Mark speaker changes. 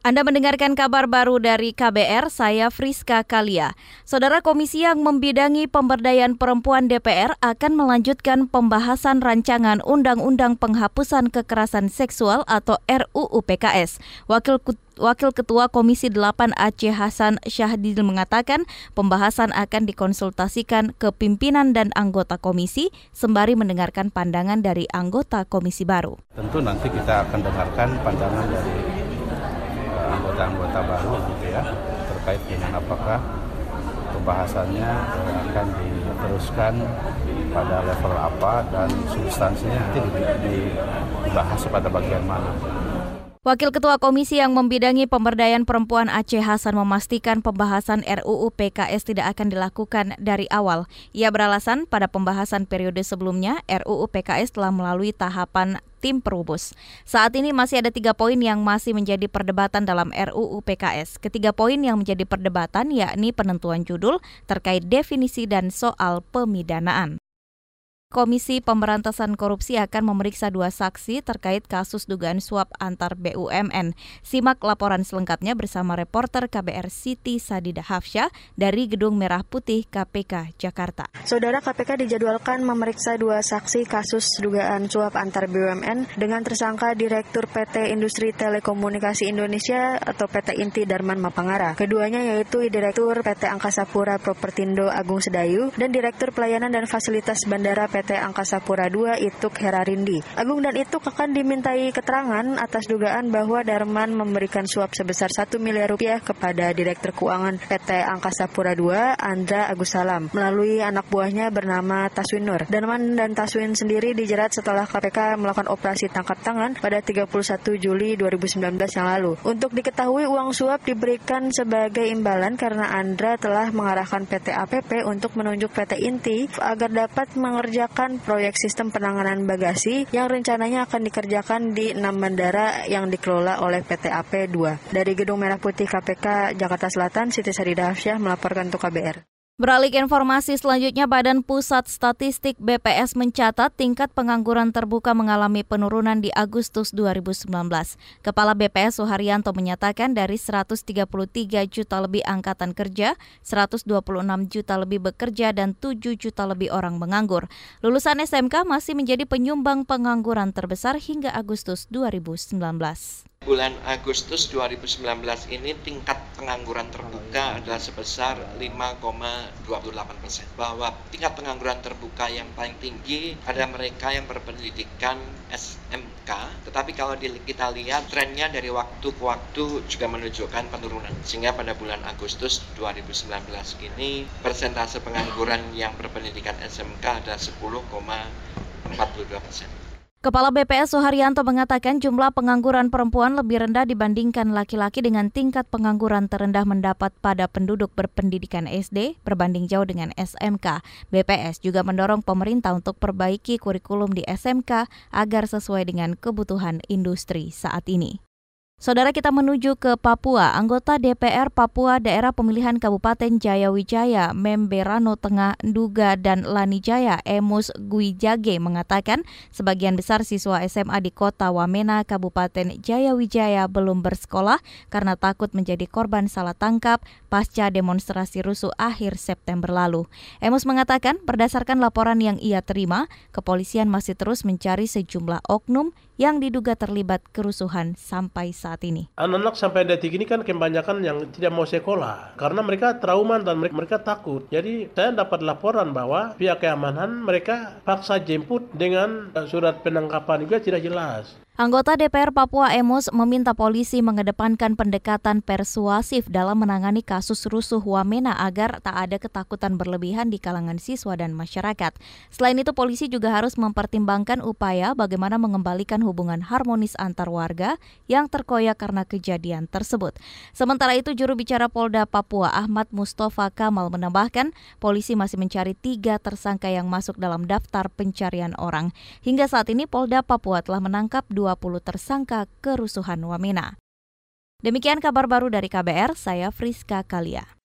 Speaker 1: Anda mendengarkan kabar baru dari KBR, saya Friska Kalia. Saudara Komisi yang membidangi pemberdayaan perempuan DPR akan melanjutkan pembahasan rancangan Undang-Undang Penghapusan Kekerasan Seksual atau RUU PKS. Wakil Wakil Ketua Komisi 8 Aceh Hasan Syahdil mengatakan pembahasan akan dikonsultasikan ke pimpinan dan anggota komisi sembari mendengarkan pandangan dari anggota komisi baru.
Speaker 2: Tentu nanti kita akan dengarkan pandangan dari anggota-anggota baru gitu ya terkait dengan apakah pembahasannya eh, akan diteruskan pada level apa dan substansinya nanti dibahas pada bagian mana.
Speaker 1: Wakil Ketua Komisi yang membidangi pemberdayaan perempuan Aceh Hasan memastikan pembahasan RUU PKS tidak akan dilakukan dari awal. Ia beralasan pada pembahasan periode sebelumnya RUU PKS telah melalui tahapan tim perubus. Saat ini masih ada tiga poin yang masih menjadi perdebatan dalam RUU PKS. Ketiga poin yang menjadi perdebatan yakni penentuan judul terkait definisi dan soal pemidanaan. Komisi Pemberantasan Korupsi akan memeriksa dua saksi terkait kasus dugaan suap antar BUMN. Simak laporan selengkapnya bersama reporter KBR Siti Sadida Hafsya dari Gedung Merah Putih KPK Jakarta.
Speaker 3: Saudara KPK dijadwalkan memeriksa dua saksi kasus dugaan suap antar BUMN dengan tersangka Direktur PT Industri Telekomunikasi Indonesia atau PT Inti Darman Mapangara. Keduanya yaitu Direktur PT Angkasa Pura Propertindo Agung Sedayu dan Direktur Pelayanan dan Fasilitas Bandara PT PT Angkasa Pura II Ituk Herarindi. Agung dan Ituk akan dimintai keterangan atas dugaan bahwa Darman memberikan suap sebesar 1 miliar rupiah kepada Direktur Keuangan PT Angkasa Pura II Andra Agus Salam melalui anak buahnya bernama Taswin Nur. Darman dan Taswin sendiri dijerat setelah KPK melakukan operasi tangkap tangan pada 31 Juli 2019 yang lalu. Untuk diketahui uang suap diberikan sebagai imbalan karena Andra telah mengarahkan PT APP untuk menunjuk PT Inti agar dapat mengerjakan mengerjakan proyek sistem penanganan bagasi yang rencananya akan dikerjakan di enam bandara yang dikelola oleh PT AP 2. Dari Gedung Merah Putih KPK Jakarta Selatan, Siti Sarida Hafsyah melaporkan untuk KBR.
Speaker 1: Beralih informasi selanjutnya, Badan Pusat Statistik BPS mencatat tingkat pengangguran terbuka mengalami penurunan di Agustus 2019. Kepala BPS Suharyanto menyatakan dari 133 juta lebih angkatan kerja, 126 juta lebih bekerja dan 7 juta lebih orang menganggur. Lulusan SMK masih menjadi penyumbang pengangguran terbesar hingga Agustus 2019
Speaker 4: bulan Agustus 2019 ini tingkat pengangguran terbuka adalah sebesar 5,28 persen. Bahwa tingkat pengangguran terbuka yang paling tinggi adalah mereka yang berpendidikan SMK. Tetapi kalau kita lihat trennya dari waktu ke waktu juga menunjukkan penurunan. Sehingga pada bulan Agustus 2019 ini persentase pengangguran yang berpendidikan SMK adalah 10,42 persen.
Speaker 1: Kepala BPS Soharyanto mengatakan jumlah pengangguran perempuan lebih rendah dibandingkan laki-laki dengan tingkat pengangguran terendah mendapat pada penduduk berpendidikan SD berbanding jauh dengan SMK. BPS juga mendorong pemerintah untuk perbaiki kurikulum di SMK agar sesuai dengan kebutuhan industri saat ini. Saudara kita menuju ke Papua. Anggota DPR Papua Daerah Pemilihan Kabupaten Jayawijaya, Memberano Tengah, Nduga, dan Lanijaya, Emus Guijage mengatakan sebagian besar siswa SMA di kota Wamena, Kabupaten Jayawijaya belum bersekolah karena takut menjadi korban salah tangkap pasca demonstrasi rusuh akhir September lalu. Emus mengatakan berdasarkan laporan yang ia terima, kepolisian masih terus mencari sejumlah oknum yang diduga terlibat kerusuhan sampai saat ini.
Speaker 5: Anak-anak sampai detik ini kan kebanyakan yang tidak mau sekolah karena mereka trauma dan mereka, mereka takut. Jadi saya dapat laporan bahwa pihak keamanan mereka paksa jemput dengan surat penangkapan juga tidak jelas.
Speaker 1: Anggota DPR Papua Emus meminta polisi mengedepankan pendekatan persuasif dalam menangani kasus rusuh Wamena agar tak ada ketakutan berlebihan di kalangan siswa dan masyarakat. Selain itu, polisi juga harus mempertimbangkan upaya bagaimana mengembalikan hubungan harmonis antar warga yang terkoyak karena kejadian tersebut. Sementara itu, juru bicara Polda Papua Ahmad Mustafa Kamal menambahkan, polisi masih mencari tiga tersangka yang masuk dalam daftar pencarian orang. Hingga saat ini, Polda Papua telah menangkap dua 20 tersangka kerusuhan Wamena. Demikian kabar baru dari KBR, saya Friska Kalia.